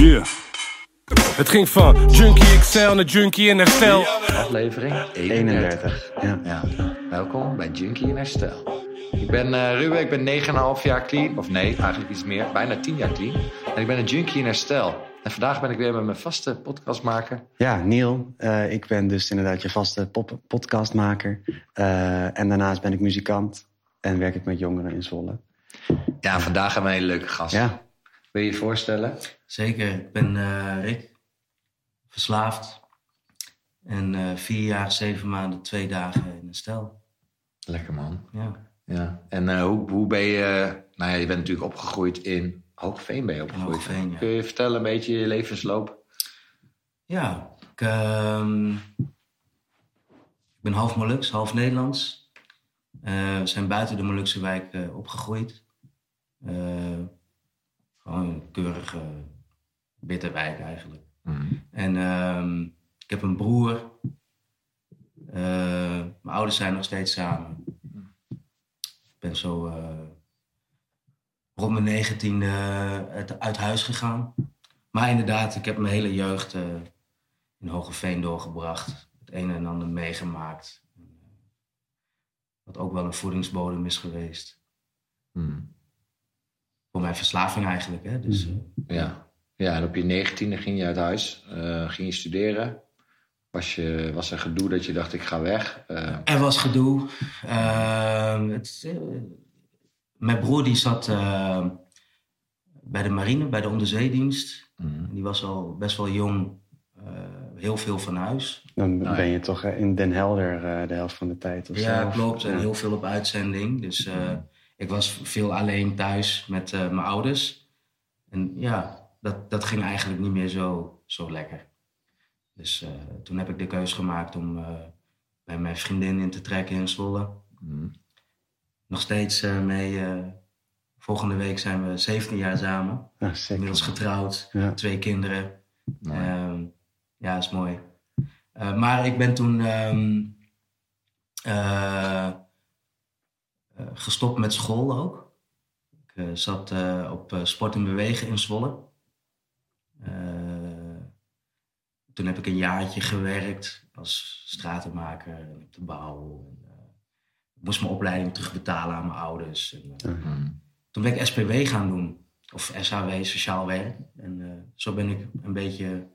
Yeah. Het ging van Junkie XL naar Junkie in herstel. Aflevering 31. 31. Ja. Ja, welkom bij Junkie in Herstel. Ik ben eh Ruben, ik ben 9,5 jaar clean. Of nee, eigenlijk iets meer. Bijna 10 jaar clean. En ik ben een junkie in herstel. En vandaag ben ik weer met mijn vaste podcastmaker. Ja, Neil. eh, ik ben dus inderdaad je vaste pop- podcastmaker. Eh, en daarnaast ben ik muzikant. En werk ik met jongeren in Zwolle. Ja, vandaag hebben we een hele leuke gast. Ja. Wil je je voorstellen? Zeker, ik ben eh, Rick, verslaafd. En eh, vier jaar, zeven maanden, twee dagen in een stel. Lekker man. Ja, Ja. En eh, hoe, hoe ben je... Nou ja, je bent natuurlijk opgegroeid in... Hoogveen ben je opgegroeid. Hoogveen, ja. Kun je vertellen een beetje je levensloop? ja ik, ehm, ik ben half Molux, half Nederlands. Eh, we zijn buiten de Molukse wijk eh, opgegroeid. Eh, gewoon een keurige, witte wijk eigenlijk. En ehm, ik heb een broer. Eh, mijn ouders zijn nog steeds samen. Ik ben zo eh, rond mijn negentiende uit, uit huis gegaan. Maar inderdaad, ik heb mijn hele jeugd eh, in Hogeveen doorgebracht. Het een en ander meegemaakt. Wat ook wel een voedingsbodem is geweest. Hmm. Voor mijn verslaving eigenlijk. Hè? Dus, eh, Ja. ja, en op je negentiende ging je uit huis. eh, ging je studeren. Was, je, was er gedoe dat je dacht, ik ga weg? Eh, Er was gedoe. Ehm, het, eh, mijn broer die zat eh, bij de marine, bij de onderzeedienst. mm. Die was al best wel jong, eh, heel veel van huis. Dan Nou, ben je toch in Den Helder eh, de helft van de tijd. Of ja, klopt. En Ja. heel veel op uitzending. Dus eh, ik was veel alleen thuis met eh, mijn ouders. En ja, dat, dat ging eigenlijk niet meer zo, zo lekker. Dus eh, toen heb ik de keus gemaakt om eh, bij mijn vriendin in te trekken in Zwolle. Mm. nog steeds mee. volgende week zijn we 17 jaar samen. Ja. Inmiddels getrouwd, Ja. twee kinderen. Mooi. Ehm, ja, is mooi. Maar ik ben toen ehm, eh, eh, gestopt met school ook. Ik eh, zat eh, op eh, sport en bewegen in Zwolle. Eh, toen heb ik een jaartje gewerkt als stratenmaker op de bouw. En, eh, ik moest mijn opleiding terugbetalen aan mijn ouders. En, eh, Mm. toen ben ik SPW gaan doen. Of SHW, Sociaal Werk. En eh, zo ben ik een beetje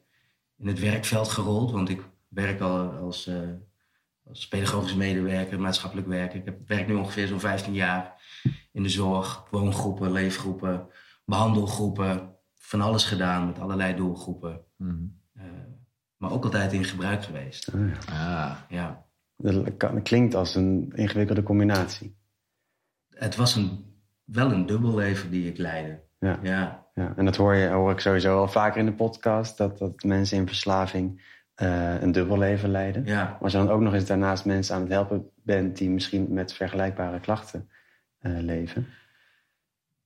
in het werkveld gerold. Want ik werk al als, eh, als pedagogisch medewerker, maatschappelijk werker. Ik heb, werk nu ongeveer zo'n 15 jaar in de zorg. Woongroepen, leefgroepen, behandelgroepen. Van alles gedaan met allerlei doelgroepen. Mm. Eh, maar ook altijd in gebruik geweest. Ah, ja. Ah, Ja. Dat klinkt als een ingewikkelde combinatie. Het was een, wel een dubbelleven die ik leidde. Ja. Ja. Ja, en dat hoor, je, hoor ik sowieso wel vaker in de podcast. Dat, dat mensen in verslaving eh, een dubbel leven leiden. ja. Maar als je dan ook nog eens daarnaast mensen aan het helpen bent... die misschien met vergelijkbare klachten eh, leven.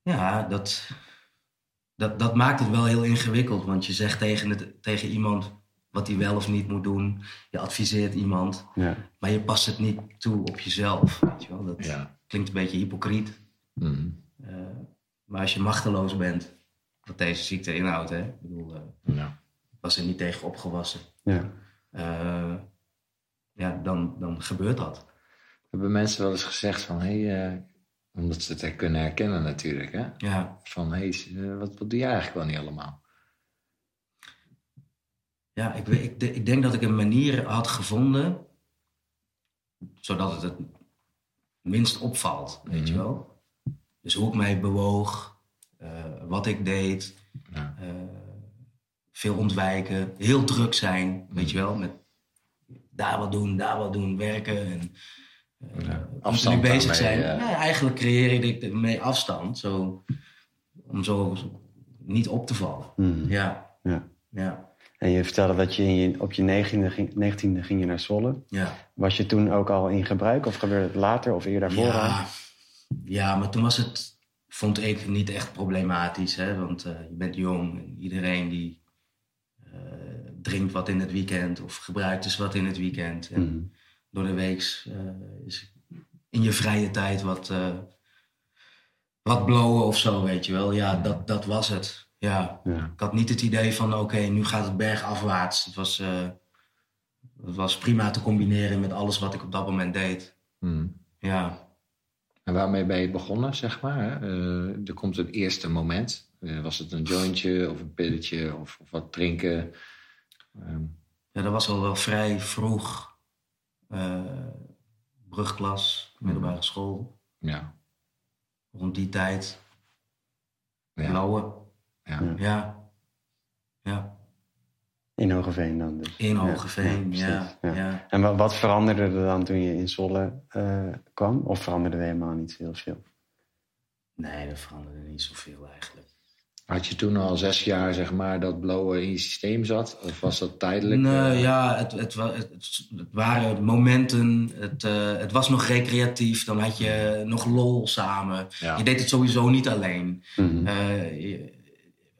Ja, dat, dat, dat maakt het wel heel ingewikkeld. Want je zegt tegen, het, tegen iemand wat hij wel of niet moet doen. Je adviseert iemand, Ja, maar je past het niet toe op jezelf. Weet je wel? Dat ja. klinkt een beetje hypocriet. Mm. Eh, maar als je machteloos bent, wat deze ziekte inhoudt, hè? Ik bedoel, eh, ja. Was er niet tegen opgewassen. ja. Eh, ja, dan, dan gebeurt dat. Hebben mensen wel eens gezegd van... Hey, eh, omdat ze het kunnen herkennen natuurlijk, hè? Ja, Van, hé, hey, eh, wat, wat doe je eigenlijk wel niet allemaal? ja ik, weet- ik, de- ik denk dat ik een manier had gevonden, zodat het het minst opvalt, weet je Mhm. wel. Dus hoe ik mij bewoog, eh, wat ik deed, Ja. eh, veel ontwijken, heel druk zijn, weet je wel, met daar wat doen, daar wat doen, werken en eh, Ja, afstand bezig daarmee, zijn. Ja, eigenlijk creëer ik ermee afstand, zo, om zo niet op te vallen. Mhm. Ja, ja. ja, En je vertelde dat je, in je op je negentiende ging, ging je naar Zwolle. ja. Was je toen ook al in gebruik of gebeurde het later of eerder daarvoor? Ja, ja, maar toen was het, vond ik, niet echt problematisch. Hè? Want eh, je bent jong en iedereen die drinkt wat in het weekend of gebruikt dus wat in het weekend. En Mhm. door de week eh, is in je vrije tijd wat, eh, wat blowen of zo, weet je wel. Ja, dat, dat was het. Ja, Ja. ik had niet het idee van oké, nu gaat het bergafwaarts. Het was, eh, het was prima te combineren met alles wat ik op dat moment deed. Hmm. Ja, En waarmee ben je begonnen, zeg maar? Eh, er komt een eerste moment. Eh, was het een jointje of een pilletje of, of wat drinken? Ehm, ja dat was al wel vrij vroeg. eh, brugklas, middelbare school. ja. Rond die tijd. Ja. Blauwe. Ja. Ja. Ja. Ja. In Hogeveen dan dus. In Hogeveen, ja. ja. ja. En wat, wat veranderde er dan toen je in Zwolle eh, kwam? Of veranderde er helemaal niet heel veel? Nee, dat veranderde niet zoveel eigenlijk. Had je toen al zes jaar, zeg maar, dat blowen in je systeem zat? Of was dat tijdelijk? Nee, eh? ja, het, het, het, waren momenten. Het, eh, het was nog recreatief. Dan had je nog lol samen. Ja. Je deed het sowieso niet alleen. Mhm. Eh, je-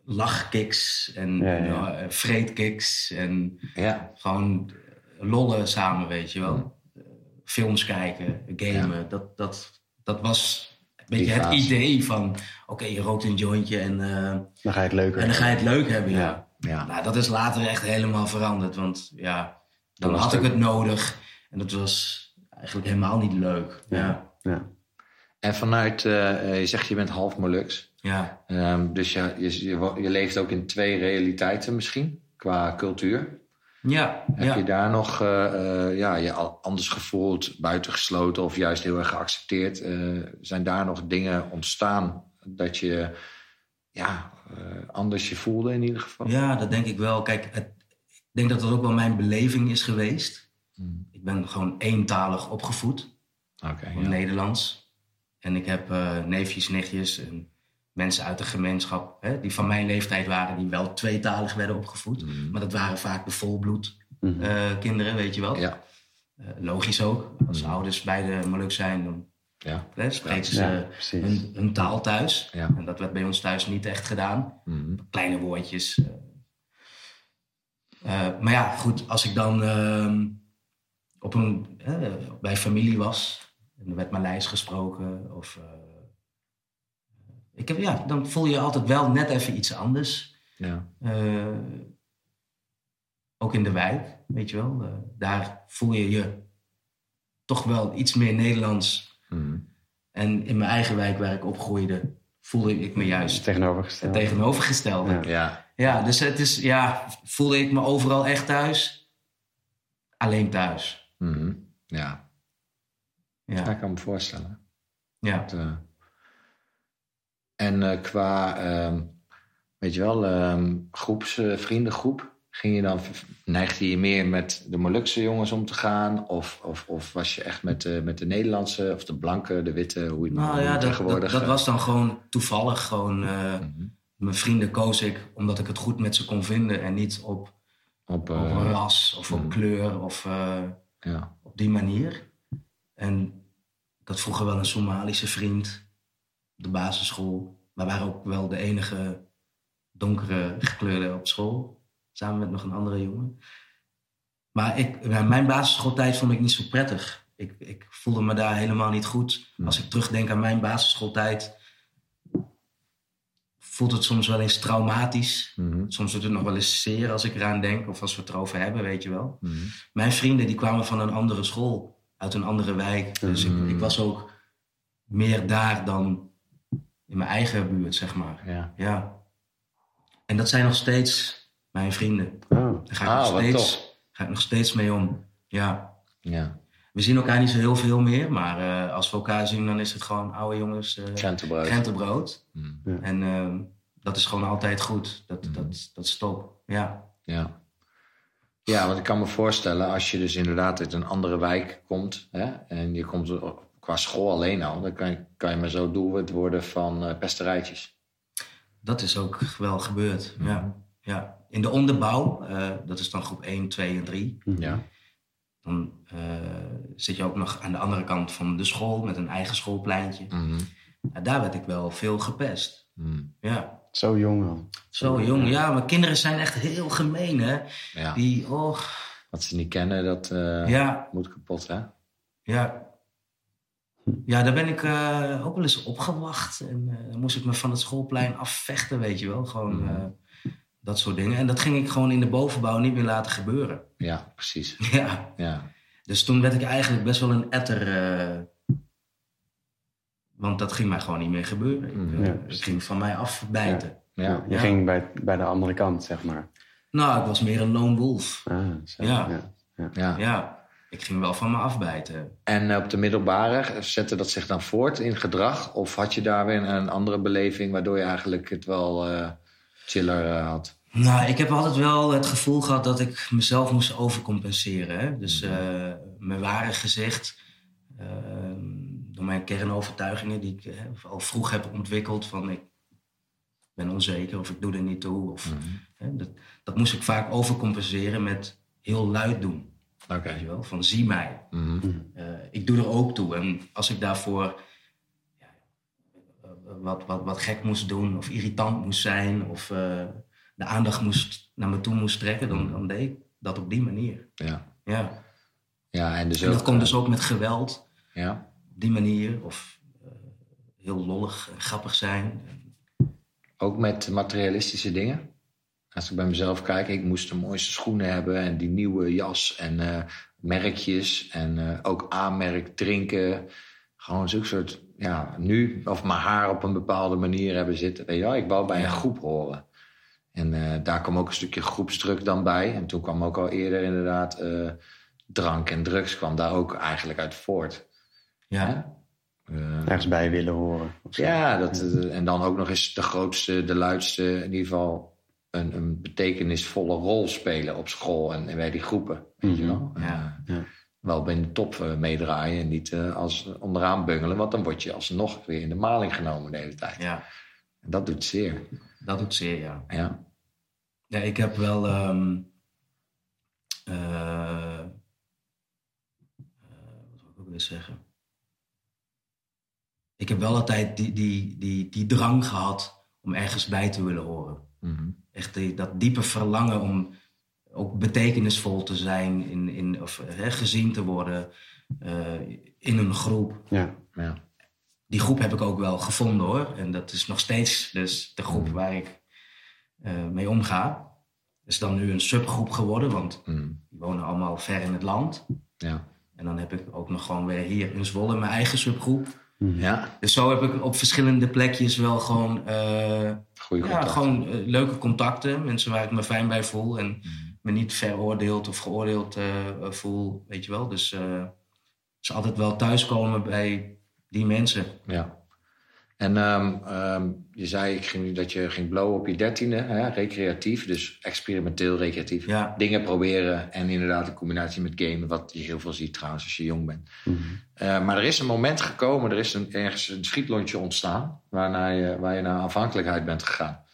lachkicks en Ja, vreedkicks en Ja. gewoon lollen samen, weet je wel. Eh, Films kijken, gamen. Dat, dat, dat was beetje Die het fase. idee van... Oké, je rookt een jointje en, eh, Dan ga je het leuker en dan ga je het leuk hebben, ja. Ja. Ja. Nou, dat is later echt helemaal veranderd. Want ja, dan had ik het nodig. En dat was eigenlijk helemaal niet leuk. Ja, Ja. En vanuit, eh, eh, je zegt je bent half Molux. ja. Ehm, dus je, je, je leeft ook in twee realiteiten misschien, qua cultuur. Ja, Heb ja. je daar nog eh, eh, ja, je anders gevoeld, buitengesloten of juist heel erg geaccepteerd? Eh, zijn daar nog dingen ontstaan dat je ja, anders je voelde in ieder geval? ja, dat denk ik wel. Kijk, het, ik denk dat dat ook wel mijn beleving is geweest. Hmm. Ik ben gewoon eentalig opgevoed. Oké, ja. Nederlands. En ik heb neefjes, nichtjes en mensen uit de gemeenschap... Hè, die van mijn leeftijd waren, die wel tweetalig werden opgevoed. Hmm. Maar dat waren vaak de volbloed Mhm. eh, kinderen, weet je wel. Ja, Eh, logisch ook. Als Mhm. ouders beide Moluk zijn, dan ja. hè, spreken ze Ja, hun, hun taal thuis. En dat werd bij ons thuis niet echt gedaan. Mhm. Kleine woordjes. eh. Maar ja, goed, als ik dan ehm, op een, bij familie was en er werd Maleis gesproken, of, ik heb, ja, dan voel je altijd wel net even iets anders. ja. Eh, ook in de wijk, weet je wel. eh, daar voel je je toch wel iets meer Nederlands. Mhm. En in mijn eigen wijk waar ik opgroeide, voelde ik me Het juist tegenovergestelde. het tegenovergestelde. Ja. Ja. ja. dus het is, ja, voelde ik me overal echt thuis. Alleen thuis. Mhm. ja. Ja, Ja, ik kan me voorstellen. ja. Dat, eh, en eh, qua, ehm, weet je wel, ehm, groeps, eh, vriendengroep, ging je dan, neigde je meer met de Molukse jongens om te gaan? Of, of, of was je echt met, de met de Nederlandse, of de blanke, de witte, hoe je, hoe Nou ja, dat, dat, tegenwoordig... dat eh, was dan gewoon toevallig. Gewoon, mhm. mijn vrienden koos ik omdat ik het goed met ze kon vinden. En niet op, op, op ras of op mhm. kleur of ja. op die manier. En ik had vroeger wel een Somalische vriend de basisschool. We waren ook wel de enige donkere gekleurde op school. Samen met nog een andere jongen. Maar ik, mijn basisschooltijd vond ik niet zo prettig. Ik, ik voelde me daar helemaal niet goed. Hmm. Als ik terugdenk aan mijn basisschooltijd... voelt het soms wel eens traumatisch. Mhm. Soms doet het nog wel eens zeer als ik eraan denk. Of als we het erover hebben, weet je wel. Mhm. Mijn vrienden die kwamen van een andere school. Uit een andere wijk. Dus Mm. ik, ik was ook meer daar dan in mijn eigen buurt, zeg maar. Ja. Ja. En dat zijn nog steeds mijn vrienden. Oh, Daar ga ik, Ah, nog, steeds, ga ik nog steeds mee om. Ja. ja, We zien elkaar niet zo heel veel meer. Maar eh, als we elkaar zien, dan is het gewoon oude jongens. eh krentenbrood. krentenbrood. Mhm. En ehm, dat is gewoon altijd goed. Dat, Mm. dat, dat is top. Ja. Ja. ja, want ik kan me voorstellen, als je dus inderdaad uit een andere wijk komt... Hè, en je komt er qua school alleen al... dan kan je, kan je maar zo doelwit worden van eh, pesterijtjes. Dat is ook wel gebeurd. Ja. Ja. In de onderbouw, eh, dat is dan groep 1, 2 en 3. Ja. Dan eh, zit je ook nog aan de andere kant van de school met een eigen schoolpleintje. Ja, daar werd ik wel veel gepest. Mhm. Ja. zo jong al. Zo jong. Ja, maar kinderen zijn echt heel gemeen, hè? Ja. Die, oh, Wat ze niet kennen, dat eh, ja, moet kapot, hè? ja. Ja, daar ben ik eh, ook wel eens opgewacht. En eh, dan moest ik me van het schoolplein afvechten, weet je wel. Gewoon Mhm. eh, dat soort dingen. En dat ging ik gewoon in de bovenbouw niet meer laten gebeuren. Ja, precies. Ja. Ja. Dus toen werd ik eigenlijk best wel een etter. eh, want dat ging mij gewoon niet meer gebeuren. Ik, Ja, het ging van mij afbijten. Ja. Je Ja. ging bij, bij de andere kant, zeg maar. Nou, ik was meer een lone wolf. Ah, zo, Ja. ja. ja. Ik ging wel van me afbijten. En op de middelbare, zette dat zich dan voort in gedrag? Of had je daar weer een andere beleving waardoor je eigenlijk het wel eh, chiller eh, had? Nou, ik heb altijd wel het gevoel gehad dat ik mezelf moest overcompenseren. Hè? Dus eh, mijn ware gezicht, eh, door mijn kernovertuigingen die ik eh, al vroeg heb ontwikkeld, van ik ben onzeker of ik doe er niet toe. Of, hè, dat, dat moest ik vaak overcompenseren met heel luid doen. Weet je wel? Van zie mij. Mhm. Eh, ik doe er ook toe. En als ik daarvoor ja, wat, wat, wat gek moest doen, of irritant moest zijn, of eh, de aandacht moest, naar me toe moest trekken, dan, dan deed ik dat op die manier. Ja. Ja. Ja, en dus En dat ook, komt eh, dus ook met geweld, Ja. op die manier. Of heel lollig en grappig zijn. Ook met materialistische dingen. Als ik bij mezelf kijk, ik moest de mooiste schoenen hebben en die nieuwe jas en eh, merkjes en eh, ook aanmerk drinken. Gewoon zulke soort, ja, nu, of mijn haar op een bepaalde manier hebben zitten. Weet je wel, ik wou bij een groep horen. En eh, daar kwam ook een stukje groepsdruk dan bij. En toen kwam ook al eerder inderdaad eh, drank en drugs kwam daar ook eigenlijk uit voort. Ja. Eh, Ergens bij willen horen. of zo. ja, dat, en dan ook nog eens de grootste, de luidste, in ieder geval een, een betekenisvolle rol spelen op school en, en bij die groepen. Weet je wel? Ja. Eh, Ja. Wel bij de top eh, meedraaien en niet eh, als onderaan bungelen, want dan word je alsnog weer in de maling genomen de hele tijd. ja, En dat doet zeer. dat doet zeer, ja. Ja. Ja, ik heb wel. ehm, eh, eh, wat wil ik ook weer zeggen? Ik heb wel altijd die, die, die, die drang gehad om ergens bij te willen horen. Mhm. Echt die, dat diepe verlangen om ook betekenisvol te zijn, in, in, of hè, gezien te worden eh, in een groep. Ja. ja. Die groep heb ik ook wel gevonden hoor. En dat is nog steeds dus de groep waar ik eh, mee omga. is dan nu een subgroep geworden, want Mhm. die wonen allemaal ver in het land. Ja. En dan heb ik ook nog gewoon weer hier in Zwolle mijn eigen subgroep. Ja, Dus zo heb ik op verschillende plekjes wel gewoon, eh, ja, gewoon eh, leuke contacten. Mensen waar ik me fijn bij voel en Mhm. me niet veroordeeld of geoordeeld eh, voel, weet je wel. Dus dus altijd wel thuiskomen bij die mensen. Ja. En ehm, ehm, je zei ik ging, dat je ging blowen op je dertiende, hè? recreatief, dus experimenteel recreatief. Ja. Dingen proberen en inderdaad in combinatie met gamen, wat je heel veel ziet trouwens als je jong bent. Mhm. Eh, maar er is een moment gekomen, er is een, ergens een schietlontje ontstaan, waarna je, waar je naar afhankelijkheid bent gegaan.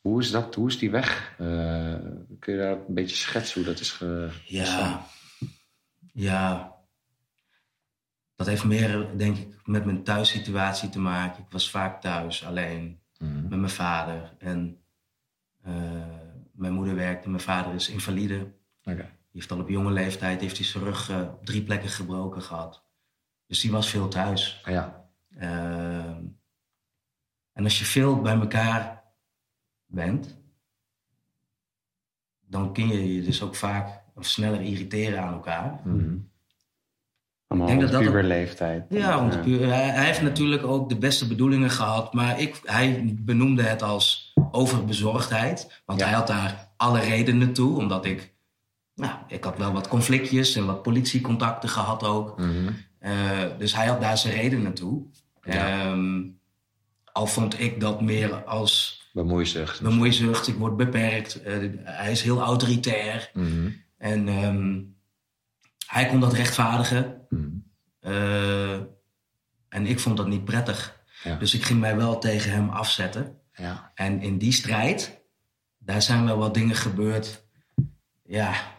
Hoe is, dat, hoe is die weg? Eh, kun je daar een beetje schetsen hoe dat is ge- ontstaan? Ja, ja. Dat heeft meer, denk ik, met mijn thuissituatie te maken. Ik was vaak thuis, alleen, Mhm. met mijn vader. En eh, mijn moeder werkte, mijn vader is invalide. Oké. Die heeft al op jonge leeftijd heeft hij zijn rug eh, op drie plekken gebroken gehad. Dus die was veel thuis. Ja, Ehm, en als je veel bij elkaar bent, dan kun je je dus ook vaak of sneller irriteren aan elkaar. Mhm. Allemaal denk dat dat- puberleeftijd. Ja, want puur- hij, hij heeft natuurlijk ook de beste bedoelingen gehad, maar ik, hij benoemde het als overbezorgdheid. Want Ja. hij had daar alle redenen toe, omdat ik, nou, ik had wel wat conflictjes en wat politiecontacten gehad ook. Mhm. Eh, dus hij had daar zijn redenen toe. Ja. Ehm, al vond ik dat meer als bemoeizucht. bemoeizucht, ik word beperkt. Eh, hij is heel autoritair. Mhm. En ehm, hij kon dat rechtvaardigen. Mhm. Eh, en ik vond dat niet prettig. Ja. Dus ik ging mij wel tegen hem afzetten. Ja. En in die strijd, daar zijn wel wat dingen gebeurd. Ja.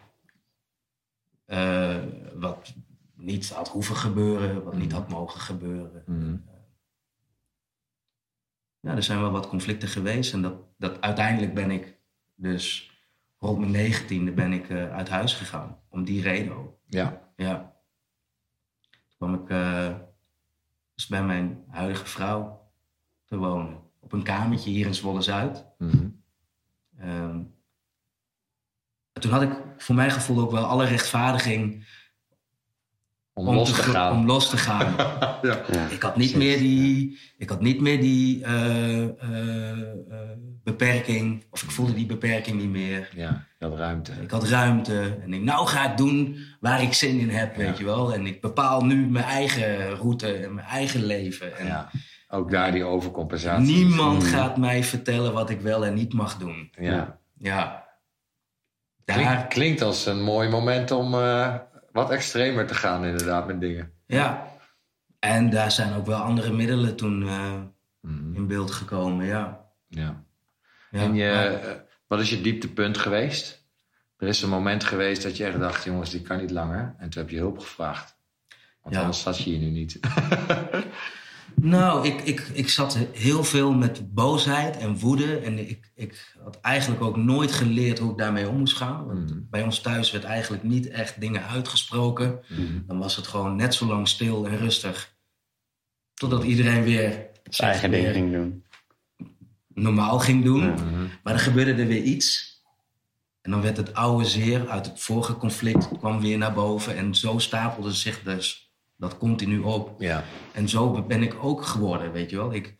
eh, wat niet had hoeven gebeuren, wat niet had mogen gebeuren. Mhm. Ja, er zijn wel wat conflicten geweest. En dat, dat uiteindelijk ben ik dus rond mijn negentiende ben ik eh, uit huis gegaan. Om die reden ook. ja. Ja. Toen kwam ik eh, dus bij mijn huidige vrouw te wonen. Op een kamertje hier in Zwolle-Zuid. Mhm. Ehm, en toen had ik voor mijn gevoel ook wel alle rechtvaardiging Om, los te gaan. Om los te gaan. ja. Ja. ik had niet meer die, ik had niet meer die eh, eh, eh, beperking, of ik voelde die beperking niet meer. ja, je had ruimte. Ik had ruimte en ik, nou ga ik doen waar ik zin in heb, weet je wel. En ik bepaal nu mijn eigen route en mijn eigen leven. En Ja. Ook daar die overcompensatie. niemand gaat mij vertellen wat ik wel en niet mag doen. Ja. Ja. Klink- klinkt als een mooi moment om eh, wat extremer te gaan, inderdaad, met dingen. ja. En daar zijn ook wel andere middelen toen eh, Mhm. in beeld gekomen, ja. Ja. ja. En je, eh, wat is je dieptepunt geweest? Er is een moment geweest dat je echt dacht, jongens, dit kan niet langer. En toen heb je hulp gevraagd. Want Ja. anders zat je hier nu niet. Nou, ik, ik, ik zat heel veel met boosheid en woede. En ik, ik had eigenlijk ook nooit geleerd hoe ik daarmee om moest gaan. Want Mhm. bij ons thuis werd eigenlijk niet echt dingen uitgesproken. Mhm. Dan was het gewoon net zo lang stil en rustig. Totdat iedereen weer Zijn eigen ding weer ging doen. normaal ging doen. Mhm. Maar dan gebeurde er weer iets. En dan werd het oude zeer uit het vorige conflict kwam weer naar boven. En zo stapelde zich dus dat continu op. Ja. En zo ben ik ook geworden, weet je wel. Ik,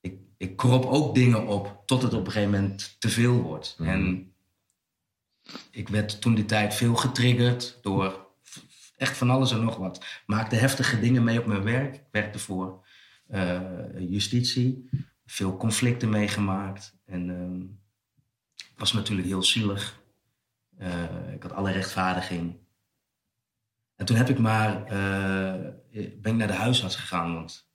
ik, ik krop ook dingen op tot het op een gegeven moment te veel wordt. Mhm. En ik werd toen die tijd veel getriggerd door echt van alles en nog wat. Maakte heftige dingen mee op mijn werk. Ik werkte voor eh, justitie. Veel conflicten meegemaakt. En het was natuurlijk heel zielig. Eh, ik had alle rechtvaardiging. En toen heb ik maar, eh, ben ik naar de huisarts gegaan. Want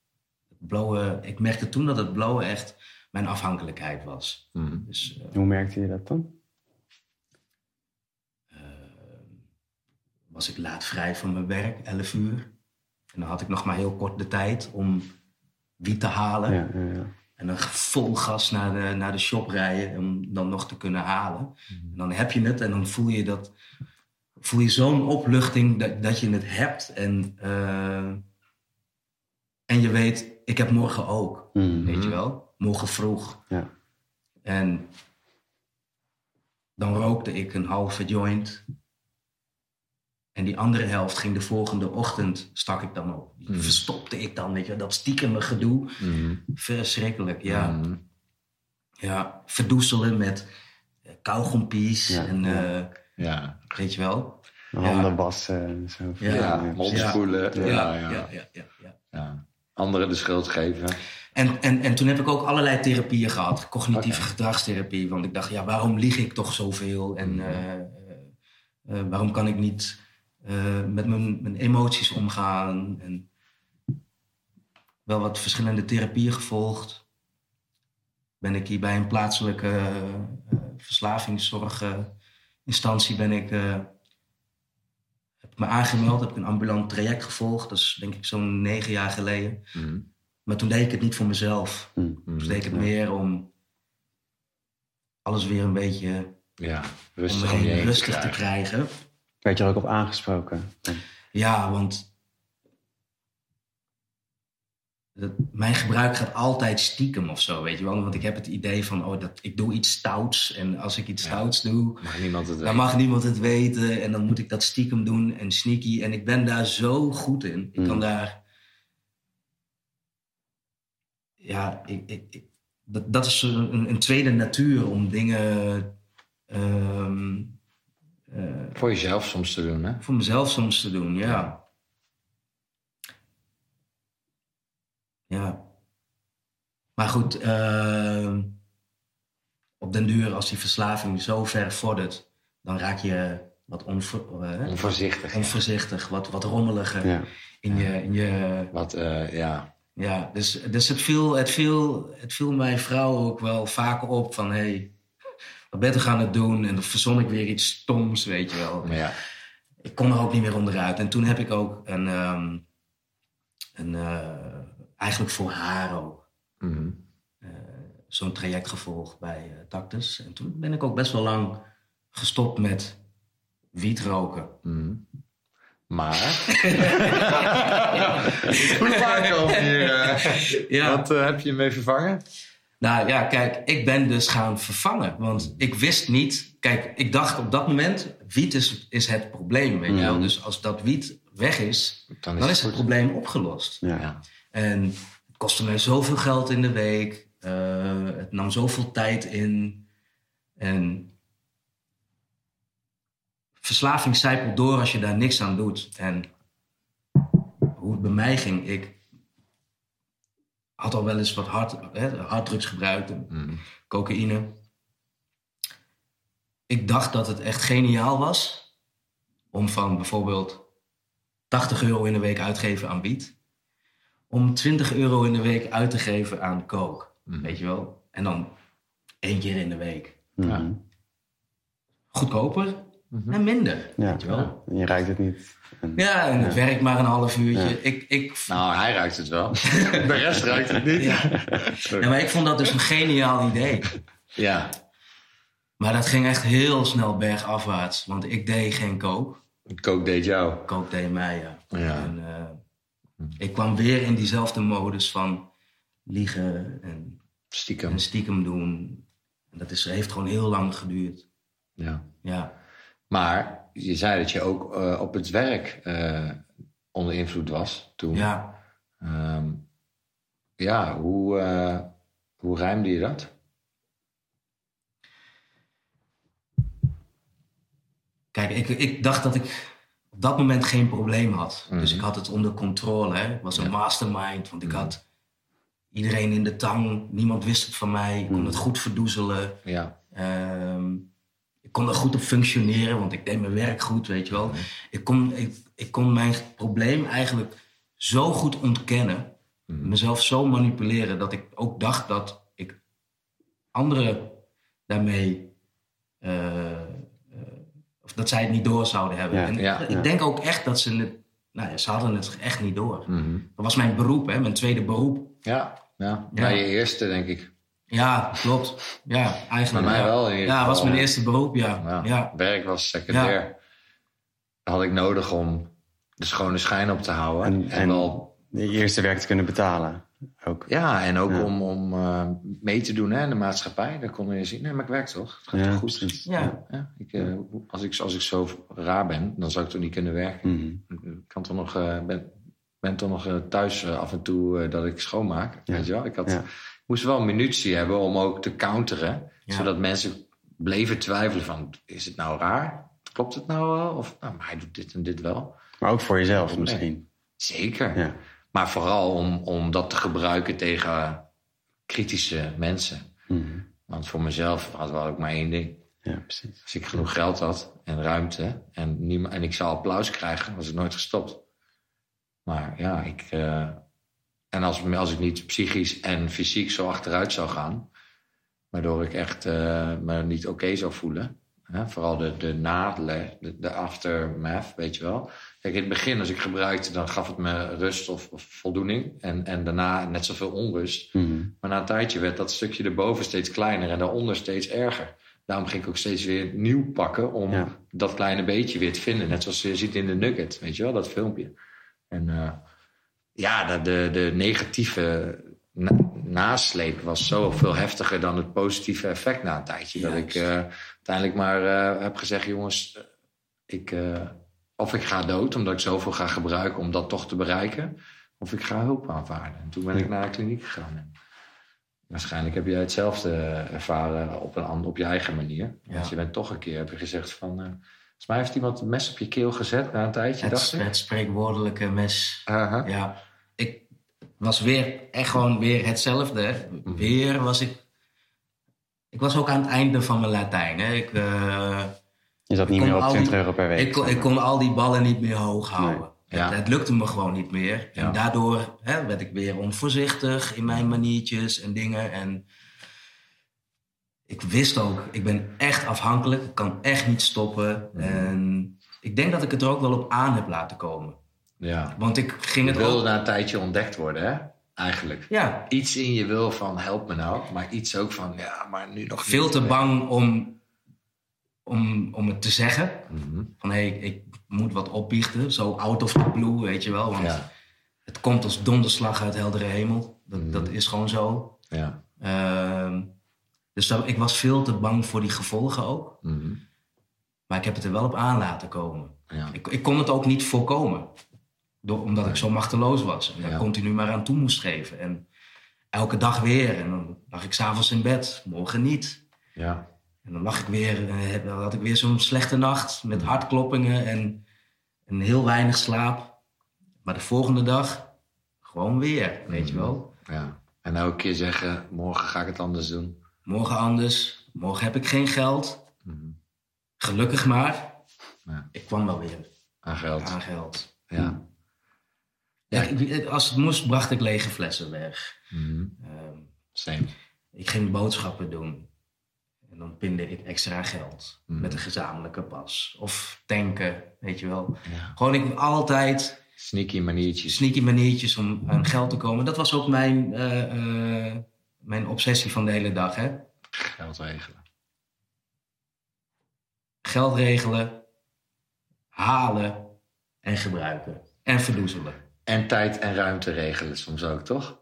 blowen, ik merkte toen dat het blowen echt mijn afhankelijkheid was. Mhm. Dus eh, Hoe merkte je dat dan? was ik laat vrij van mijn werk, 11 uur. En dan had ik nog maar heel kort de tijd om wiet te halen. Ja, ja, ja. En dan vol gas naar de, naar de shop rijden om dan nog te kunnen halen. En dan heb je het en dan voel je dat. Voel je zo'n opluchting dat, dat je het hebt. En, eh, en je weet, ik heb morgen ook. Mhm. Weet je wel? Morgen vroeg. Ja. En dan rookte ik een halve joint. En die andere helft ging de volgende ochtend, stak ik dan op. Die Mhm. verstopte ik dan, weet je, dat stiekeme gedoe. Mhm. Verschrikkelijk, ja. Ja. Verdoezelen met eh, kauwgompies Ja, en ja. Ja. weet je wel. Handen wassen en zo. Ja. Mond Ja. spoelen. Ja, Ja, ja, ja, ja, ja, ja. Ja. Anderen de schuld geven. En, en, en toen heb ik ook allerlei therapieën gehad. Cognitieve gedragstherapie. Want ik dacht, ja, waarom lieg ik toch zoveel? En Mhm. eh, eh, eh, waarom kan ik niet eh, met mijn, mijn emoties omgaan? En wel wat verschillende therapieën gevolgd. Ben ik hier bij een plaatselijke eh, verslavingszorginstantie ben ik... eh, heb ik me aangemeld, heb ik een ambulant traject gevolgd. Dat is denk ik zo'n negen jaar geleden. Mhm. Maar toen deed ik het niet voor mezelf. Mhm. Mhm. Toen deed ik het meer om alles weer een beetje Ja, om rustig me om je heen heen rustig te krijgen. Werd je er ook op aangesproken? Ja, want dat, mijn gebruik gaat altijd stiekem of zo, weet je wel. Want ik heb het idee van, oh, dat, ik doe iets stouts. En als ik iets Ja. stouts doe, Mag niemand het dan weten. mag niemand het weten. En dan moet ik dat stiekem doen en sneaky. En ik ben daar zo goed in. Ik kan Mm. daar... Ja, ik, ik, ik- dat, dat is een, een tweede natuur om dingen... ehm, eh, Voor jezelf soms te doen, hè? voor mezelf soms te doen, ja. Ja. Maar goed, eh, op den duur, als die verslaving zo ver vordert, dan raak je wat onvo- eh, Onvoorzichtig. ja. onvoorzichtig, wat, wat rommeliger Ja. in, je, in je. Wat, eh, ja. Ja, dus, dus het, viel, het, viel, het viel mijn vrouw ook wel vaker op van hé, hey, wat ben je aan het doen? En dan verzon ik weer iets stoms, weet je wel Maar ja. ik kon er ook niet meer onderuit. En toen heb ik ook een, ehm, een eh, eigenlijk voor haar ook, Mhm. eh, zo'n traject gevolgd bij eh, Tactus. En toen ben ik ook best wel lang gestopt met wiet roken. Mhm. Maar. Hoe vaak hier? eh, Ja. Wat heb je mee vervangen? Nou ja, kijk, ik ben dus gaan vervangen. Want ik wist niet... Kijk, ik dacht op dat moment... Wiet is, is het probleem, weet je wel. Dus als dat wiet weg is... Dan dan is het probleem opgelost. Ja. Ja. En het kostte mij zoveel geld in de week. eh, het nam zoveel tijd in. En verslaving zijpelt door als je daar niks aan doet. En hoe het bij mij ging, ik had al wel eens wat hard, hè, harddrugs gebruikt, Mm. cocaïne. Ik dacht dat het echt geniaal was om van bijvoorbeeld 80 euro in de week uitgeven aan wiet, om 20 euro in de week uit te geven aan coke. Mhm. Weet je wel? En dan één keer in de week. Mhm. Goedkoper en minder. Ja. Weet je wel? En je ruikt het niet. En- Ja, en het werkt maar een half uurtje. Ja. Ik, ik, Nou, hij ruikt het wel. De rest ruikt het niet. ja. Ja, maar ik vond dat dus een geniaal idee. Ja. Maar dat ging echt heel snel bergafwaarts. Want ik deed geen coke. Coke deed jou. Coke deed mij, ja. Ja. En, eh, ik kwam weer in diezelfde modus van liegen en, Stiekem. en stiekem doen. En dat is, heeft gewoon heel lang geduurd. Ja. Ja. Maar je zei dat je ook eh, op het werk eh, onder invloed was toen. Ja. Ehm, ja, hoe, eh, hoe ruimde je dat? Kijk, ik, ik dacht dat ik op dat moment geen probleem had. Dus Mhm. ik had het onder controle. Hè? Ik was een mastermind, want ik had iedereen in de tang. Niemand wist het van mij. Ik kon het goed verdoezelen. Ja. Ehm, ik kon er goed op functioneren, want ik deed mijn werk goed, weet je wel. Ik kon, ik, ik kon mijn probleem eigenlijk zo goed ontkennen. Mezelf zo manipuleren dat ik ook dacht dat ik anderen daarmee... eh, of dat zij het niet door zouden hebben. Ja, en ja, ik ja. denk ook echt dat ze het... Nou ja, ze hadden het echt niet door. Mhm. Dat was mijn beroep, hè, mijn tweede beroep. Ja, ja. Je eerste, denk ik. Ja, klopt. Ja, eigenlijk. Bij mij ja. wel Ja, geval, was mijn ja. eerste beroep, ja. Ja. ja. Werk was secundair. Dat had ik nodig om de schone schijn op te houden. En, En- en- wel, Je eerste werk te kunnen betalen. Ook. ja, en ook Ja. om, om eh, mee te doen hè, in de maatschappij. Dan kon je zien, nee, maar ik werk toch? Het gaat Ja, toch goed? precies. Ja. Ja, ik, eh, als, ik, als ik zo raar ben, dan zou ik toch niet kunnen werken. Mhm. Ik kan toch nog, eh, ben, ben toch nog eh, thuis af en toe eh, dat ik schoonmaak. Ja. Weet je wel? Ik had, Ja. moest wel munitie hebben om ook te counteren. Ja. Zodat mensen bleven twijfelen van, is het nou raar? Klopt het nou wel? Of, nou, maar hij doet dit en dit wel. Maar ook voor jezelf Nee. misschien. Zeker. Ja. Maar vooral om, om dat te gebruiken tegen kritische mensen. Mhm. Want voor mezelf had wel ook maar één ding. Ja, precies. Als ik genoeg geld had en ruimte en, niemand, en ik zou applaus krijgen, was ik nooit gestopt. Maar ja, ik. eh, en als, als ik niet psychisch en fysiek zo achteruit zou gaan, waardoor ik echt eh, me niet oké zou voelen. Hè, vooral de, de nadelen, de, de aftermath, weet je wel. Kijk, in het begin, als ik gebruikte, dan gaf het me rust of, of voldoening. En, en daarna net zoveel onrust. Mhm. Maar na een tijdje werd dat stukje erboven steeds kleiner en daaronder steeds erger. Daarom ging ik ook steeds weer nieuw pakken om Ja. dat kleine beetje weer te vinden. Net zoals je ziet in de Nugget, weet je wel, dat filmpje. En eh, ja, de, de, de negatieve nasleep was zoveel heftiger dan het positieve effect na een tijdje. Dat ik eh, uiteindelijk maar eh, heb gezegd, jongens, eh, ik, of ik ga dood omdat ik zoveel ga gebruiken om dat toch te bereiken. Of ik ga hulp aanvaarden. En toen ben ik naar de kliniek gegaan. Waarschijnlijk heb jij hetzelfde ervaren op, een, ander- op je eigen manier. Ja. Want je bent toch een keer, heb je gezegd van... volgens mij heeft iemand een mes op je keel gezet na een tijdje, Het, dacht ik. het spreekwoordelijke mes. Ja, was weer echt gewoon weer hetzelfde. Weer was ik. Ik was ook aan het einde van mijn Latijn. Hè. Ik, eh, Je zat niet meer op al die- 20 euro per week. ik, kon, ik kon al die ballen niet meer hoog houden. Ja. Het, het lukte me gewoon niet meer. Ja. En daardoor hè, werd ik weer onvoorzichtig in mijn maniertjes en dingen. En ik wist ook, ik ben echt afhankelijk. Ik kan echt niet stoppen. En ik denk dat ik het er ook wel op aan heb laten komen. Ja. Want ik ging Je het wilde na een tijdje ontdekt worden, hè? Eigenlijk. Ja, Iets in je wil van help me nou, maar iets ook van ja, maar nu nog veel te bang om om, om het te zeggen. Mhm. Van hé, ik, ik moet wat opbiechten. Zo out of the blue, weet je wel. Want Ja. het komt als donderslag uit heldere hemel. Dat, Mhm. dat is gewoon zo. Ja. Ehm, dus dat, ik was veel te bang voor die gevolgen ook. Mhm. Maar ik heb het er wel op aan laten komen. Ja. Ik, ik kon het ook niet voorkomen. Door, omdat ik zo machteloos was. En daar Ja. continu maar aan toe moest geven. En elke dag weer. En dan lag ik s'avonds in bed. Morgen niet. Ja. En dan lag ik weer. Dan had ik weer zo'n slechte nacht. Met hartkloppingen en, en heel weinig slaap. Maar de volgende dag gewoon weer. Weet je wel. ja. En elke keer zeggen, morgen ga ik het anders doen. Morgen anders. Morgen heb ik geen geld. Mhm. Gelukkig maar. Ja. Ik kwam wel weer Aan geld. aan geld. Ja. Ja, ik- als het moest, bracht ik lege flessen weg. Ehm, Same. ik ging boodschappen doen. En dan pinde ik extra geld. Mhm. Met een gezamenlijke pas. Of tanken, weet je wel. Ja. Gewoon ik altijd Sneaky maniertjes. sneaky maniertjes om aan geld te komen. Dat was ook mijn, eh, eh, mijn obsessie van de hele dag. Hè? Geld regelen. Geld regelen, halen en gebruiken. En verdoezelen. En tijd en ruimte regelen soms ook, toch?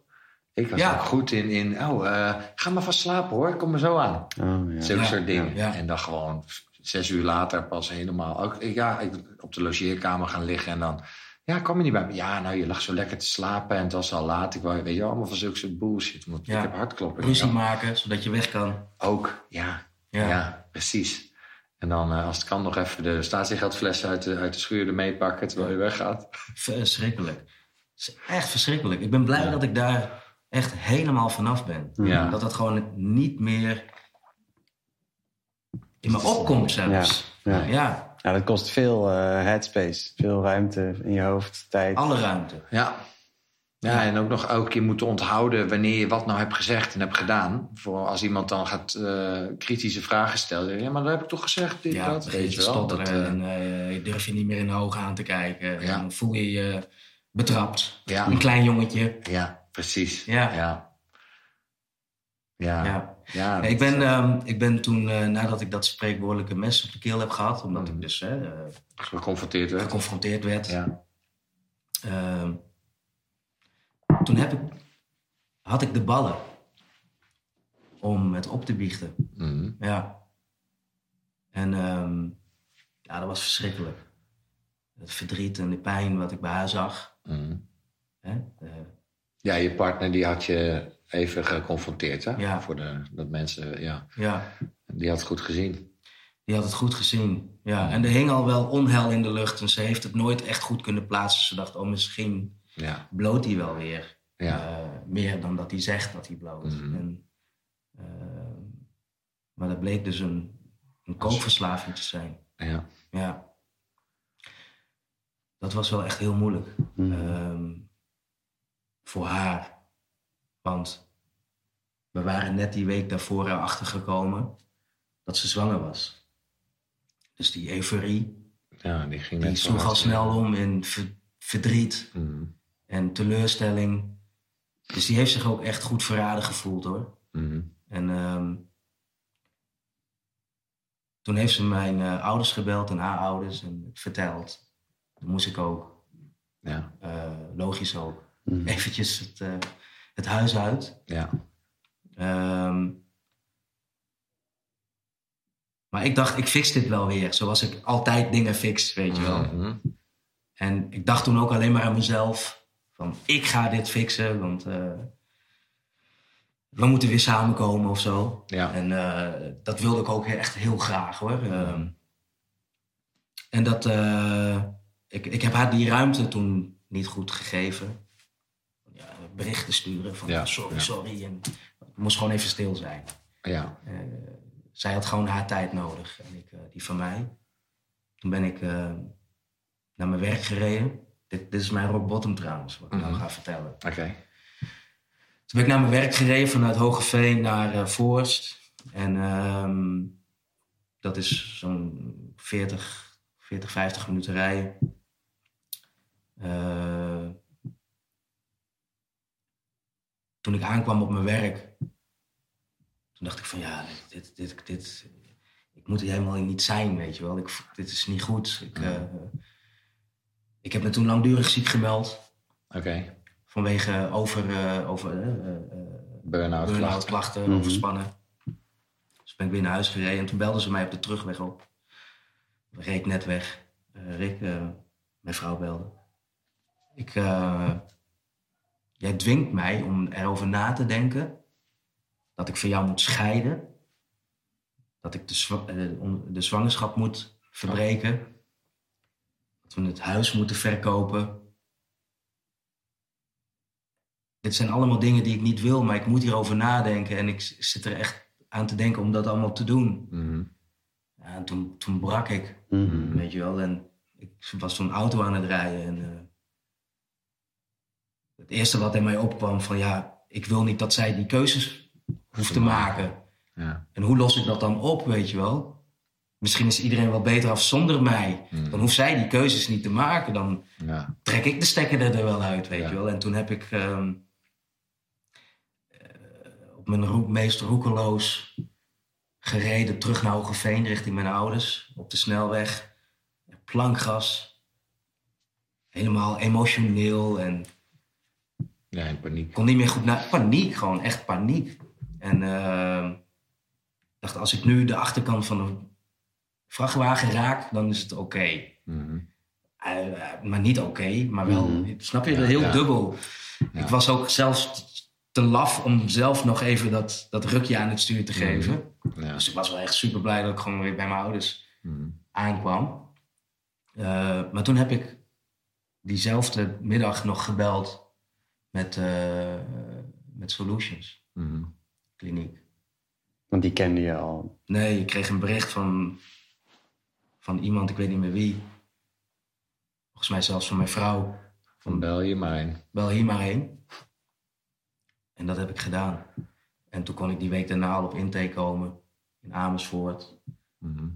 Ik was Ja. ook goed in, in oh, eh, ga maar vast slapen hoor, kom er zo aan. Oh, ja. Zulke Ja, soort dingen. ja. En dan gewoon zes uur later pas helemaal. Ook, ja, ik, op de logeerkamer gaan liggen en dan. Ja, kwam je niet bij me? Ja, nou, je lag zo lekker te slapen en het was al laat. Ik wou, weet je, allemaal van zulke soort bullshit. Want ik heb hartkloppingen. Ruzie maken, zodat je weg kan. Ook. Ja, Ja. precies. En dan, eh, als het kan, nog even de statiegeldfles uit de, uit de schuur ermee pakken terwijl je weggaat. Verschrikkelijk. Het is echt verschrikkelijk. Ik ben blij Ja. dat ik daar echt helemaal vanaf ben. Ja. Dat dat gewoon niet meer in me opkomt zelfs. Ja, ja. ja. Ja, dat kost veel eh, headspace, veel ruimte in je hoofd, tijd. alle ruimte. Ja. Ja, en ook nog elke keer moeten onthouden wanneer je wat nou hebt gezegd en hebt gedaan. Voor als iemand dan gaat eh, kritische vragen stellen. Ja, maar dat heb ik toch gezegd, dit, Ja, dat. Weet je wel. Dat, eh, en je durf je niet meer in de ogen aan te kijken. Ja. Dan voel je je betrapt. Ja. Een klein jongetje. ja, precies. Ja. Ja. Ja. Ja. Ja, ik, ben, ehm, ik ben toen, nadat ik dat spreekwoordelijke mes op de keel heb gehad, omdat ik dus eh, eh, geconfronteerd werd. geconfronteerd werd, Ja. Toen heb ik, had ik de ballen om het op te biechten. Mhm. Ja. En ehm, ja, dat was verschrikkelijk. Het verdriet en de pijn wat ik bij haar zag. Mhm. Hè? eh, Ja, je partner die had je even geconfronteerd, hè? Ja. Voor de, dat mensen, ja. ja, Die had het goed gezien. die had het goed gezien. Ja. En er hing al wel onheil in de lucht. En ze heeft het nooit echt goed kunnen plaatsen. Ze dacht, oh, misschien Ja. bloot hij wel weer. Ja. Eh, meer dan dat hij zegt dat hij bloot. Mhm. En, ehm, maar dat bleek dus een, een kookverslaving te zijn. ja. Ja. Dat was wel echt heel moeilijk. Mhm. Ehm, voor haar. Want we waren net die week daarvoor erachter gekomen dat ze zwanger was. Dus die euforie, Ja, die ging die sloeg al snel om in ver- verdriet Mhm. En teleurstelling. Dus die heeft zich ook echt goed verraden gevoeld hoor. Mhm. En ehm, toen heeft ze mijn eh, ouders gebeld en haar ouders en verteld. Toen moest ik ook, Ja. eh, logisch ook, Mhm. eventjes het, eh, het huis uit. Ja. Ehm, maar ik dacht, ik fix dit wel weer. Zoals ik altijd dingen fix, weet je wel. Mhm. En ik dacht toen ook alleen maar aan mezelf. Van, ik ga dit fixen, want eh, we moeten weer samenkomen of zo. Ja. En eh, dat wilde ik ook echt heel graag hoor. Ehm, en dat, eh, ik, ik heb haar die ruimte toen niet goed gegeven. Ja, berichten sturen van Ja, sorry, sorry. En ik moest gewoon even stil zijn. Ja. Zij had gewoon haar tijd nodig en ik die van mij. Toen ben ik naar mijn werk gereden. Dit, dit is mijn rock bottom trouwens, wat ik nou Mhm. ga vertellen. Oké. Toen ben ik naar mijn werk gereden vanuit Hogeveen naar eh Voorst. En ehm, dat is zo'n 40, 40, 50 minuten rijden. Eh, toen ik aankwam op mijn werk, toen dacht ik van ja, dit, dit, dit, ik moet hier helemaal niet zijn, weet je wel. Ik, dit is niet goed. Ik, eh, ik heb me toen langdurig ziek gemeld. Oké. Vanwege over, eh, over eh, Burn-out klachten. klachten, Mhm. overspannen. Dus ben ik weer naar huis gereden en toen belden ze mij op de terugweg op. Reed net weg. Rick, mijn vrouw belde. Ik, jij dwingt mij om erover na te denken dat ik van jou moet scheiden. Dat ik de, on- de zwangerschap moet verbreken. We het huis moeten verkopen. Dit zijn allemaal dingen die ik niet wil, maar ik moet hierover nadenken. En ik zit er echt aan te denken om dat allemaal te doen. Mhm. Ja, en toen, toen brak ik, Mhm. weet je wel. En ik was zo'n auto aan het rijden. En eh, het eerste wat in mij opkwam van ja, ik wil niet dat zij die keuzes hoeft te maken. Ja. En hoe los ik dat dan op, weet je wel? Misschien is iedereen wel beter af zonder mij. Mhm. Dan hoeft zij die keuzes niet te maken. Dan Ja. trek ik de stekker er, er wel uit, weet Ja. je wel. En toen heb ik ehm, eh, op mijn roep, meest roekeloos gereden terug naar Hogeveen richting mijn ouders. Op de snelweg. Plankgas. Helemaal emotioneel en ja, in paniek. kon niet meer goed naar. Paniek, gewoon echt paniek. En ehm, dacht, als ik nu de achterkant van een vrachtwagen raak, dan is het oké. Mhm. Eh, eh, maar niet oké, maar wel, Mhm. snap je, Ja, heel ja. dubbel. Ja. Ik was ook zelfs te laf om zelf nog even dat, dat rukje aan het stuur te geven. Ja. Dus ik was wel echt super blij dat ik gewoon weer bij mijn ouders Mhm. aankwam. Eh, maar toen heb ik diezelfde middag nog gebeld met, eh, met Solutions Mhm. Kliniek. Want die kende je al. Nee, ik kreeg een bericht van, van iemand, ik weet niet meer wie. Volgens mij zelfs van mijn vrouw. Van bel je maar in. Bel hier maar heen. En dat heb ik gedaan. En toen kon ik die week daarna al op intake komen. In Amersfoort. Mhm.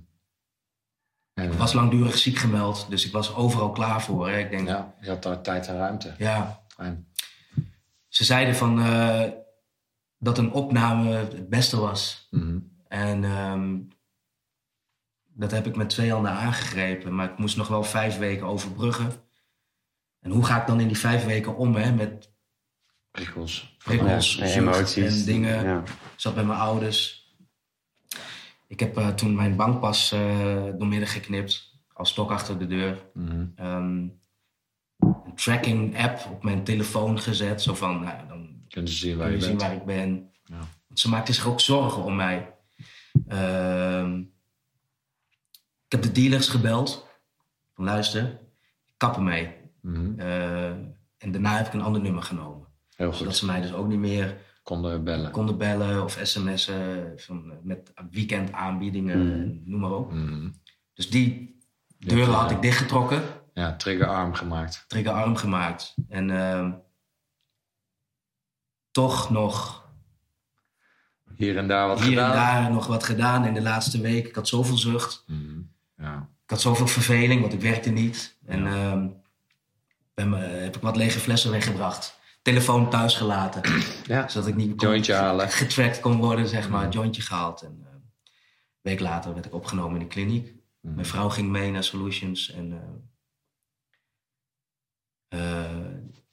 En, Ik was langdurig ziek gemeld, dus ik was overal klaar voor. Hè. Ik denk, ja. ja, je had daar tijd en ruimte. Fijn. Ze zeiden van, eh, dat een opname het beste was. Mhm. En ehm, dat heb ik met twee handen aangegrepen. Maar ik moest nog wel vijf weken overbruggen. En hoe ga ik dan in die vijf weken om hè, met Prikkels. prikkels, Ja, emoties. en dingen. Ja. Ik zat bij mijn ouders. Ik heb eh, toen mijn bankpas eh doormidden geknipt. Als stok achter de deur. Mhm. Ehm, een tracking app op mijn telefoon gezet. Zo van, nou, dan Kunnen ze zien waar kun je zien bent. waar ik ben. Ja. Want ze maakten zich ook zorgen om mij. Ehm, heb de dealers gebeld. Van luister, ik kap ermee. Mhm. Eh, en daarna heb ik een ander nummer genomen. Heel Zodat goed. ze mij dus ook niet meer Konden bellen. konden bellen of sms'en van, eh, met weekendaanbiedingen, Mm. noem maar op. Mhm. Dus die deuren had ik dichtgetrokken, Ja, triggerarm gemaakt. triggerarm gemaakt. En ehm, toch nog Hier en daar wat hier gedaan. en daar nog wat gedaan in de laatste week. Ik had zoveel zucht. Mhm. Ja. Ik had zoveel verveling, want ik werkte niet. En Ja. ehm, ben heb ik wat lege flessen weggebracht. Telefoon thuis gelaten. ja. zodat ik niet kon- Jointje halen. getracked kon worden, zeg maar. Jointje gehaald. En eh, een week later werd ik opgenomen in de kliniek. Mhm. Mijn vrouw ging mee naar Solutions. En eh, eh,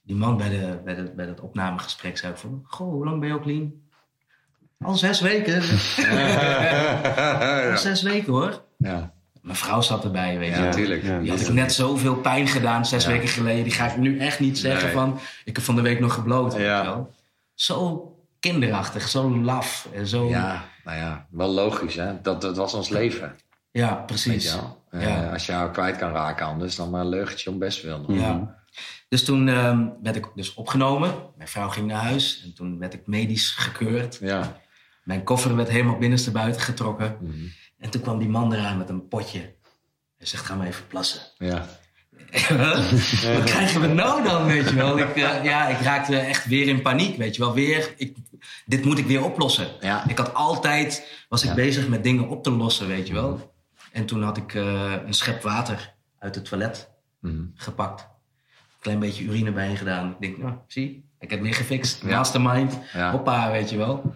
die man bij, de, bij, de, bij dat opnamegesprek zei van... Goh, hoe lang ben je ook clean? Al zes weken. Al zes weken hoor. Ja, Mijn vrouw zat erbij, weet je. ja, wel. natuurlijk. Ja. Die had ik net zoveel pijn gedaan zes Ja. weken geleden. Die ga ik nu echt niet zeggen Nee. van... Ik heb van de week nog gebloot. Ja. wel. Zo kinderachtig, zo laf. En zo... Ja, nou ja, wel logisch hè. Dat, dat was ons leven. Ja, precies. je wel. Eh, Ja. Als je haar kwijt kan raken anders, dan maar een leugentje om best wil. nog. Ja. Dus toen ehm, werd ik dus opgenomen. Mijn vrouw ging naar huis. En toen werd ik medisch gekeurd. Ja. Mijn koffer werd helemaal binnenstebuiten getrokken. Mhm. En toen kwam die man eraan met een potje. Hij zegt, ga maar even plassen. ja. Wat krijgen we nou dan, weet je wel? Ik, eh, ja, ik raakte echt weer in paniek, weet je wel. Weer, ik, dit moet ik weer oplossen. Ja. Ik had altijd, was ik Ja. bezig met dingen op te lossen, weet je wel. En toen had ik eh, een schep water uit het toilet Mhm. gepakt. Een klein beetje urine bij gedaan. Ik denk, nou, zie, ik heb het weer gefixt. Ja. Mastermind, hoppa, weet je wel.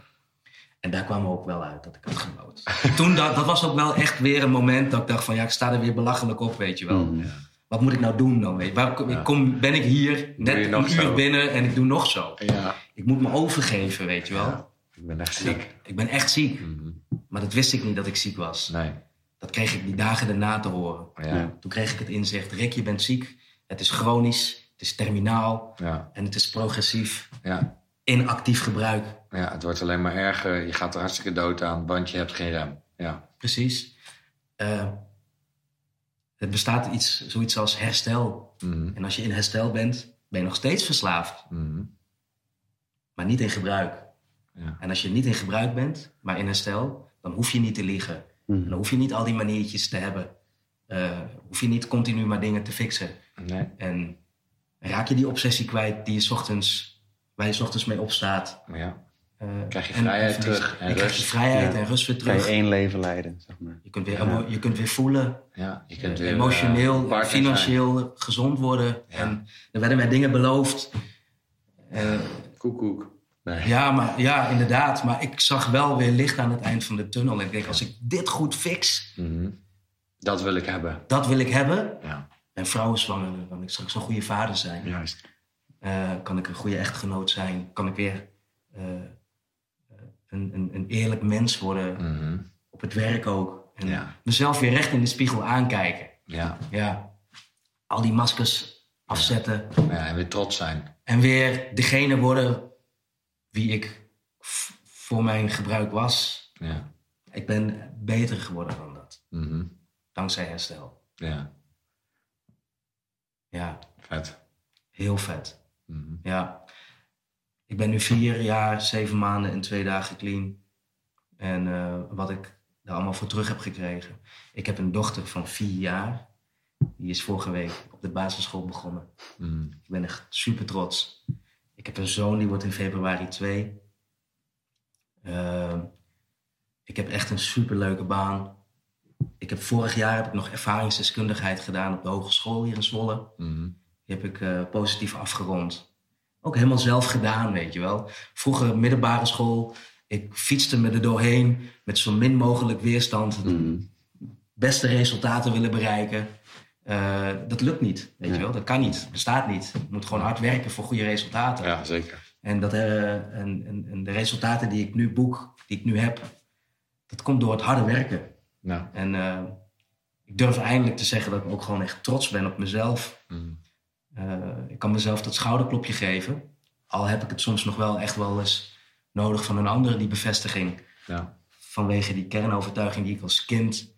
En daar kwam ook wel uit dat ik had gebouwd. Toen, dat, dat was ook wel echt weer een moment dat ik dacht van... ja, ik sta er weer belachelijk op, weet je wel. Mhm. Wat moet ik nou doen dan? Weet je? Waar, kom- ik kom, ben ik hier net een uur zo? binnen en ik doe nog zo. Ja. Ik moet me overgeven, weet je wel. Ja. Ik ben echt ziek. Ik ben echt ziek. Mhm. Maar dat wist ik niet dat ik ziek was. Nee. Dat kreeg ik die dagen daarna te horen. Ja. Ja. Toen kreeg ik het inzicht. Rick, je bent ziek. Het is chronisch. Het is terminaal. Ja. En het is progressief. Ja. In actief gebruik. Ja, het wordt alleen maar erger. Je gaat er hartstikke dood aan, want je hebt geen rem. Ja. Precies. Eh, het bestaat iets, zoiets als herstel. Mhm. En als je in herstel bent, ben je nog steeds verslaafd. Mhm. Maar niet in gebruik. Ja. En als je niet in gebruik bent, maar in herstel, dan hoef je niet te liegen. Mhm. En dan hoef je niet al die maniertjes te hebben. Eh, hoef je niet continu maar dingen te fixen. Nee. En raak je die obsessie kwijt die je 's ochtends, waar je 's ochtends mee opstaat. Ja. Eh, Krijg je en- vrijheid en terug en je rust. je vrijheid Ja. en rust weer Kan je terug. één leven leiden, zeg maar. Je kunt weer, Ja. emo- je kunt weer voelen. ja. Je kunt eh, weer emotioneel, eh, financieel gezond worden. Ja. En er werden mij dingen beloofd. Eh, zijn. Koek, koek. Nee. ja, maar, ja, inderdaad. Maar ik zag wel weer licht aan het eind van de tunnel. En ik denk, als ik dit goed fix, Mhm. Dat wil ik hebben. dat wil ik hebben. Ja. Mijn vrouw is zwanger, dan kan ik straks een goede vader zijn. Juist. Eh, kan ik een goede echtgenoot zijn? Kan ik weer een, een, een eerlijk mens worden? Mhm. Op het werk ook. En Ja. mezelf weer recht in de spiegel aankijken. Ja. Ja. Al die maskers afzetten. ja. En weer trots zijn. En weer degene worden wie ik voor mijn gebruik was. Ja. Ik ben beter geworden dan dat. Mhm. Dankzij herstel. Ja. Ja, Vet. heel vet. Mhm. Ja. Ik ben nu vier jaar, zeven maanden en twee dagen clean. En eh, wat ik daar allemaal voor terug heb gekregen. Ik heb een dochter van vier jaar. Die is vorige week op de basisschool begonnen. Mhm. Ik ben echt super trots. Ik heb een zoon, die wordt in februari twee. Ehm, ik heb echt een superleuke baan. Ik heb vorig jaar heb ik nog ervaringsdeskundigheid gedaan op de hogeschool hier in Zwolle. Mhm. Die heb ik eh, positief afgerond. Ook helemaal zelf gedaan, weet je wel. Vroeger middelbare school. Ik fietste me er doorheen met zo min mogelijk weerstand. Mhm. Beste resultaten willen bereiken. Eh, dat lukt niet, weet je wel. Dat kan niet, bestaat niet. Je moet gewoon hard werken voor goede resultaten. Ja, zeker. En, dat, eh, en, en, en de resultaten die ik nu boek, die ik nu heb, dat komt door het harde werken. En eh, ik durf eindelijk te zeggen dat ik ook gewoon echt trots ben op mezelf. Mhm. Eh, ik kan mezelf dat schouderklopje geven. Al heb ik het soms nog wel echt wel eens nodig van een ander, die bevestiging. Ja. Vanwege die kernovertuiging die ik als kind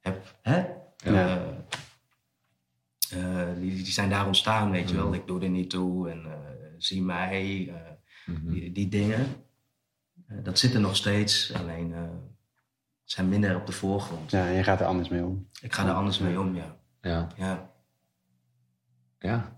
heb. Hè? Ja. Eh, eh, die, die zijn daar ontstaan, weet je wel. Ik doe er niet toe en eh, zie mij. eh, Mhm. die, die dingen. Eh, dat zit er nog steeds, alleen eh, zijn minder op de voorgrond. Ja, en je gaat er anders mee om. Ik ga er anders mee om, ja. Ja. Ja, Ja.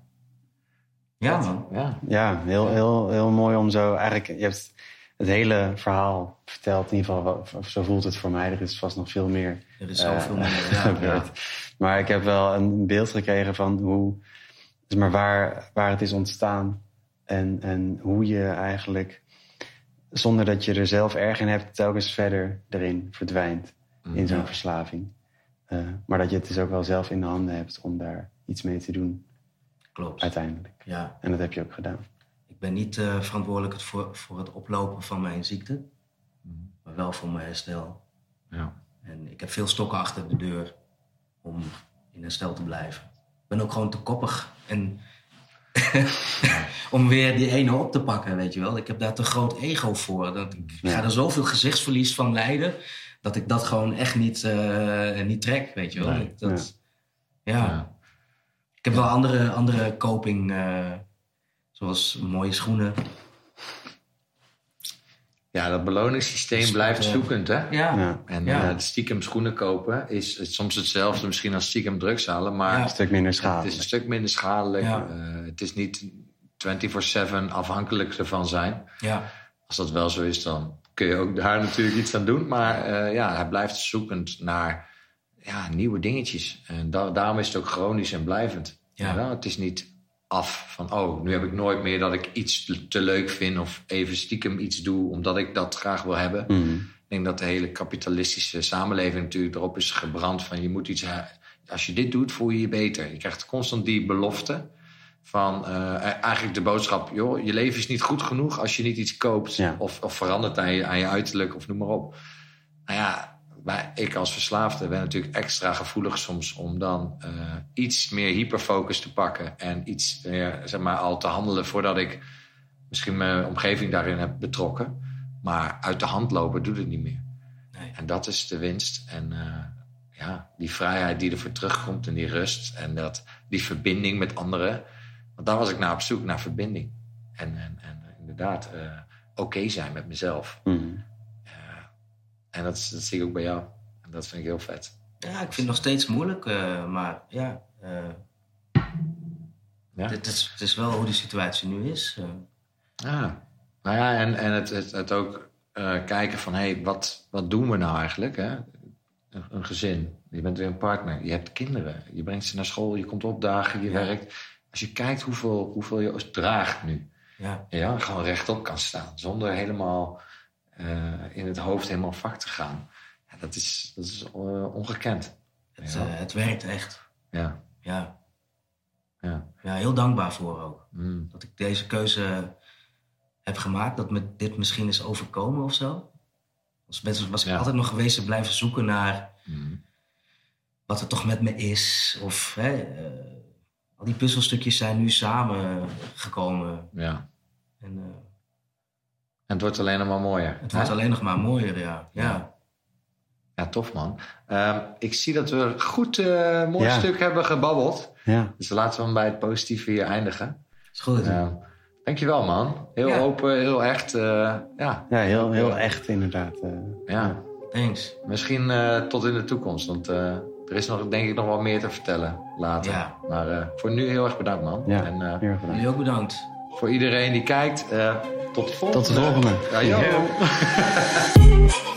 ja man. Ja. Ja, heel, heel, heel mooi om zo. Eigenlijk, je hebt het hele verhaal verteld. In ieder geval, zo voelt het voor mij. Er is vast nog veel meer Er is zoveel eh, meer. Ja, gebeurd. ja. Maar ik heb wel een beeld gekregen van hoe, dus maar waar, waar het is ontstaan. En, en hoe je eigenlijk, zonder dat je er zelf erg in hebt, telkens verder erin verdwijnt. In zo'n Ja. verslaving. Eh, maar dat je het dus ook wel zelf in de handen hebt om daar iets mee te doen, Klopt. uiteindelijk. Ja. En dat heb je ook gedaan. Ik ben niet eh, verantwoordelijk voor, voor het oplopen van mijn ziekte, maar wel voor mijn herstel. Ja. En ik heb veel stokken achter de deur om in herstel te blijven. Ik ben ook gewoon te koppig en om weer die ene op te pakken, weet je wel. Ik heb daar te groot ego voor. Dat, ik Ja. ga er zoveel gezichtsverlies van lijden, dat ik dat gewoon echt niet, eh, niet trek, weet je wel. Nee. Dat, ja. Ja. Ik heb wel andere, andere coping, eh, zoals mooie schoenen. Ja, dat beloningssysteem Dus, blijft eh, zoekend, hè? Ja, Ja. En Ja. eh, stiekem schoenen kopen is, is soms hetzelfde misschien als stiekem drugs halen, maar Ja. Een stuk minder het is een schadelijk. stuk minder schadelijk. Ja. Eh, het is niet 24-7 afhankelijk ervan zijn. ja, Als dat wel zo is, dan kun je ook daar natuurlijk iets aan doen. Maar eh, ja, hij blijft zoekend naar ja, nieuwe dingetjes. En da- daarom is het ook chronisch en blijvend. Ja. Het is niet af van, oh, nu heb ik nooit meer dat ik iets te- leuk vind... of even stiekem iets doe omdat ik dat graag wil hebben. Mhm. denk dat de hele kapitalistische samenleving natuurlijk erop is gebrand van je moet iets. Als je dit doet, voel je je beter. Je krijgt constant die belofte van eh, eigenlijk de boodschap: joh, je leven is niet goed genoeg als je niet iets koopt Ja. of, of verandert aan je, aan je uiterlijk of noem maar op. Nou ja, wij, ik als verslaafde ben natuurlijk extra gevoelig soms om dan eh, iets meer hyperfocus te pakken en iets meer, zeg maar, al te handelen voordat ik misschien mijn omgeving daarin heb betrokken. Maar uit de hand lopen doet het niet meer. Nee. En dat is de winst. En eh, ja, die vrijheid die ervoor terugkomt en die rust en dat, die verbinding met anderen. Want daar was ik naar op zoek, naar verbinding. En, en, en inderdaad, eh, oké zijn met mezelf. Eh, en dat, dat zie ik ook bij jou. En dat vind ik heel vet. Ja, ik vind het nog steeds moeilijk, eh, maar ja. eh, Ja. dit is, het is wel hoe de situatie nu is. eh. Ja. Nou ja, en, en het, het, het ook kijken van, hé, hey, wat, wat doen we nou eigenlijk? Hè? Een, een gezin, je bent weer een partner, je hebt kinderen. Je brengt ze naar school, je komt opdagen, je Ja. werkt. Als je kijkt hoeveel, hoeveel je draagt nu. ja. Ja, gewoon rechtop kan staan. Zonder helemaal in het hoofd helemaal vak te gaan. Ja, dat is, dat is eh, ongekend. Het, Ja. eh, het werkt echt. Ja, Ja. ja. ja, heel dankbaar voor ook. Mm. Dat ik deze keuze heb gemaakt, dat me dit misschien is overkomen of zo. Als was ik Ja. altijd nog geweest te blijven zoeken naar Mm. wat er toch met me is. Of hè, eh, al die puzzelstukjes zijn nu samengekomen. Ja. En eh, En het wordt alleen nog maar mooier. het hè? wordt alleen nog maar mooier, ja. ja. Ja, tof man. Ehm, ik zie dat we een goed eh, mooi Ja. stuk hebben gebabbeld. Ja. Dus laten we hem bij het positieve hier eindigen. Is goed. Ehm, dankjewel man. Heel Ja. open, heel echt. eh, ja, ja, heel, heel echt inderdaad. eh. ja. Thanks. Misschien eh, tot in de toekomst. Want eh, er is nog, denk ik nog wel meer te vertellen later. Ja. Maar eh, voor nu heel erg bedankt man. Ja, En eh, heel erg bedankt. Jullie ook bedankt. Voor iedereen die kijkt, eh, tot de volgende. Tot de volgende. Ja,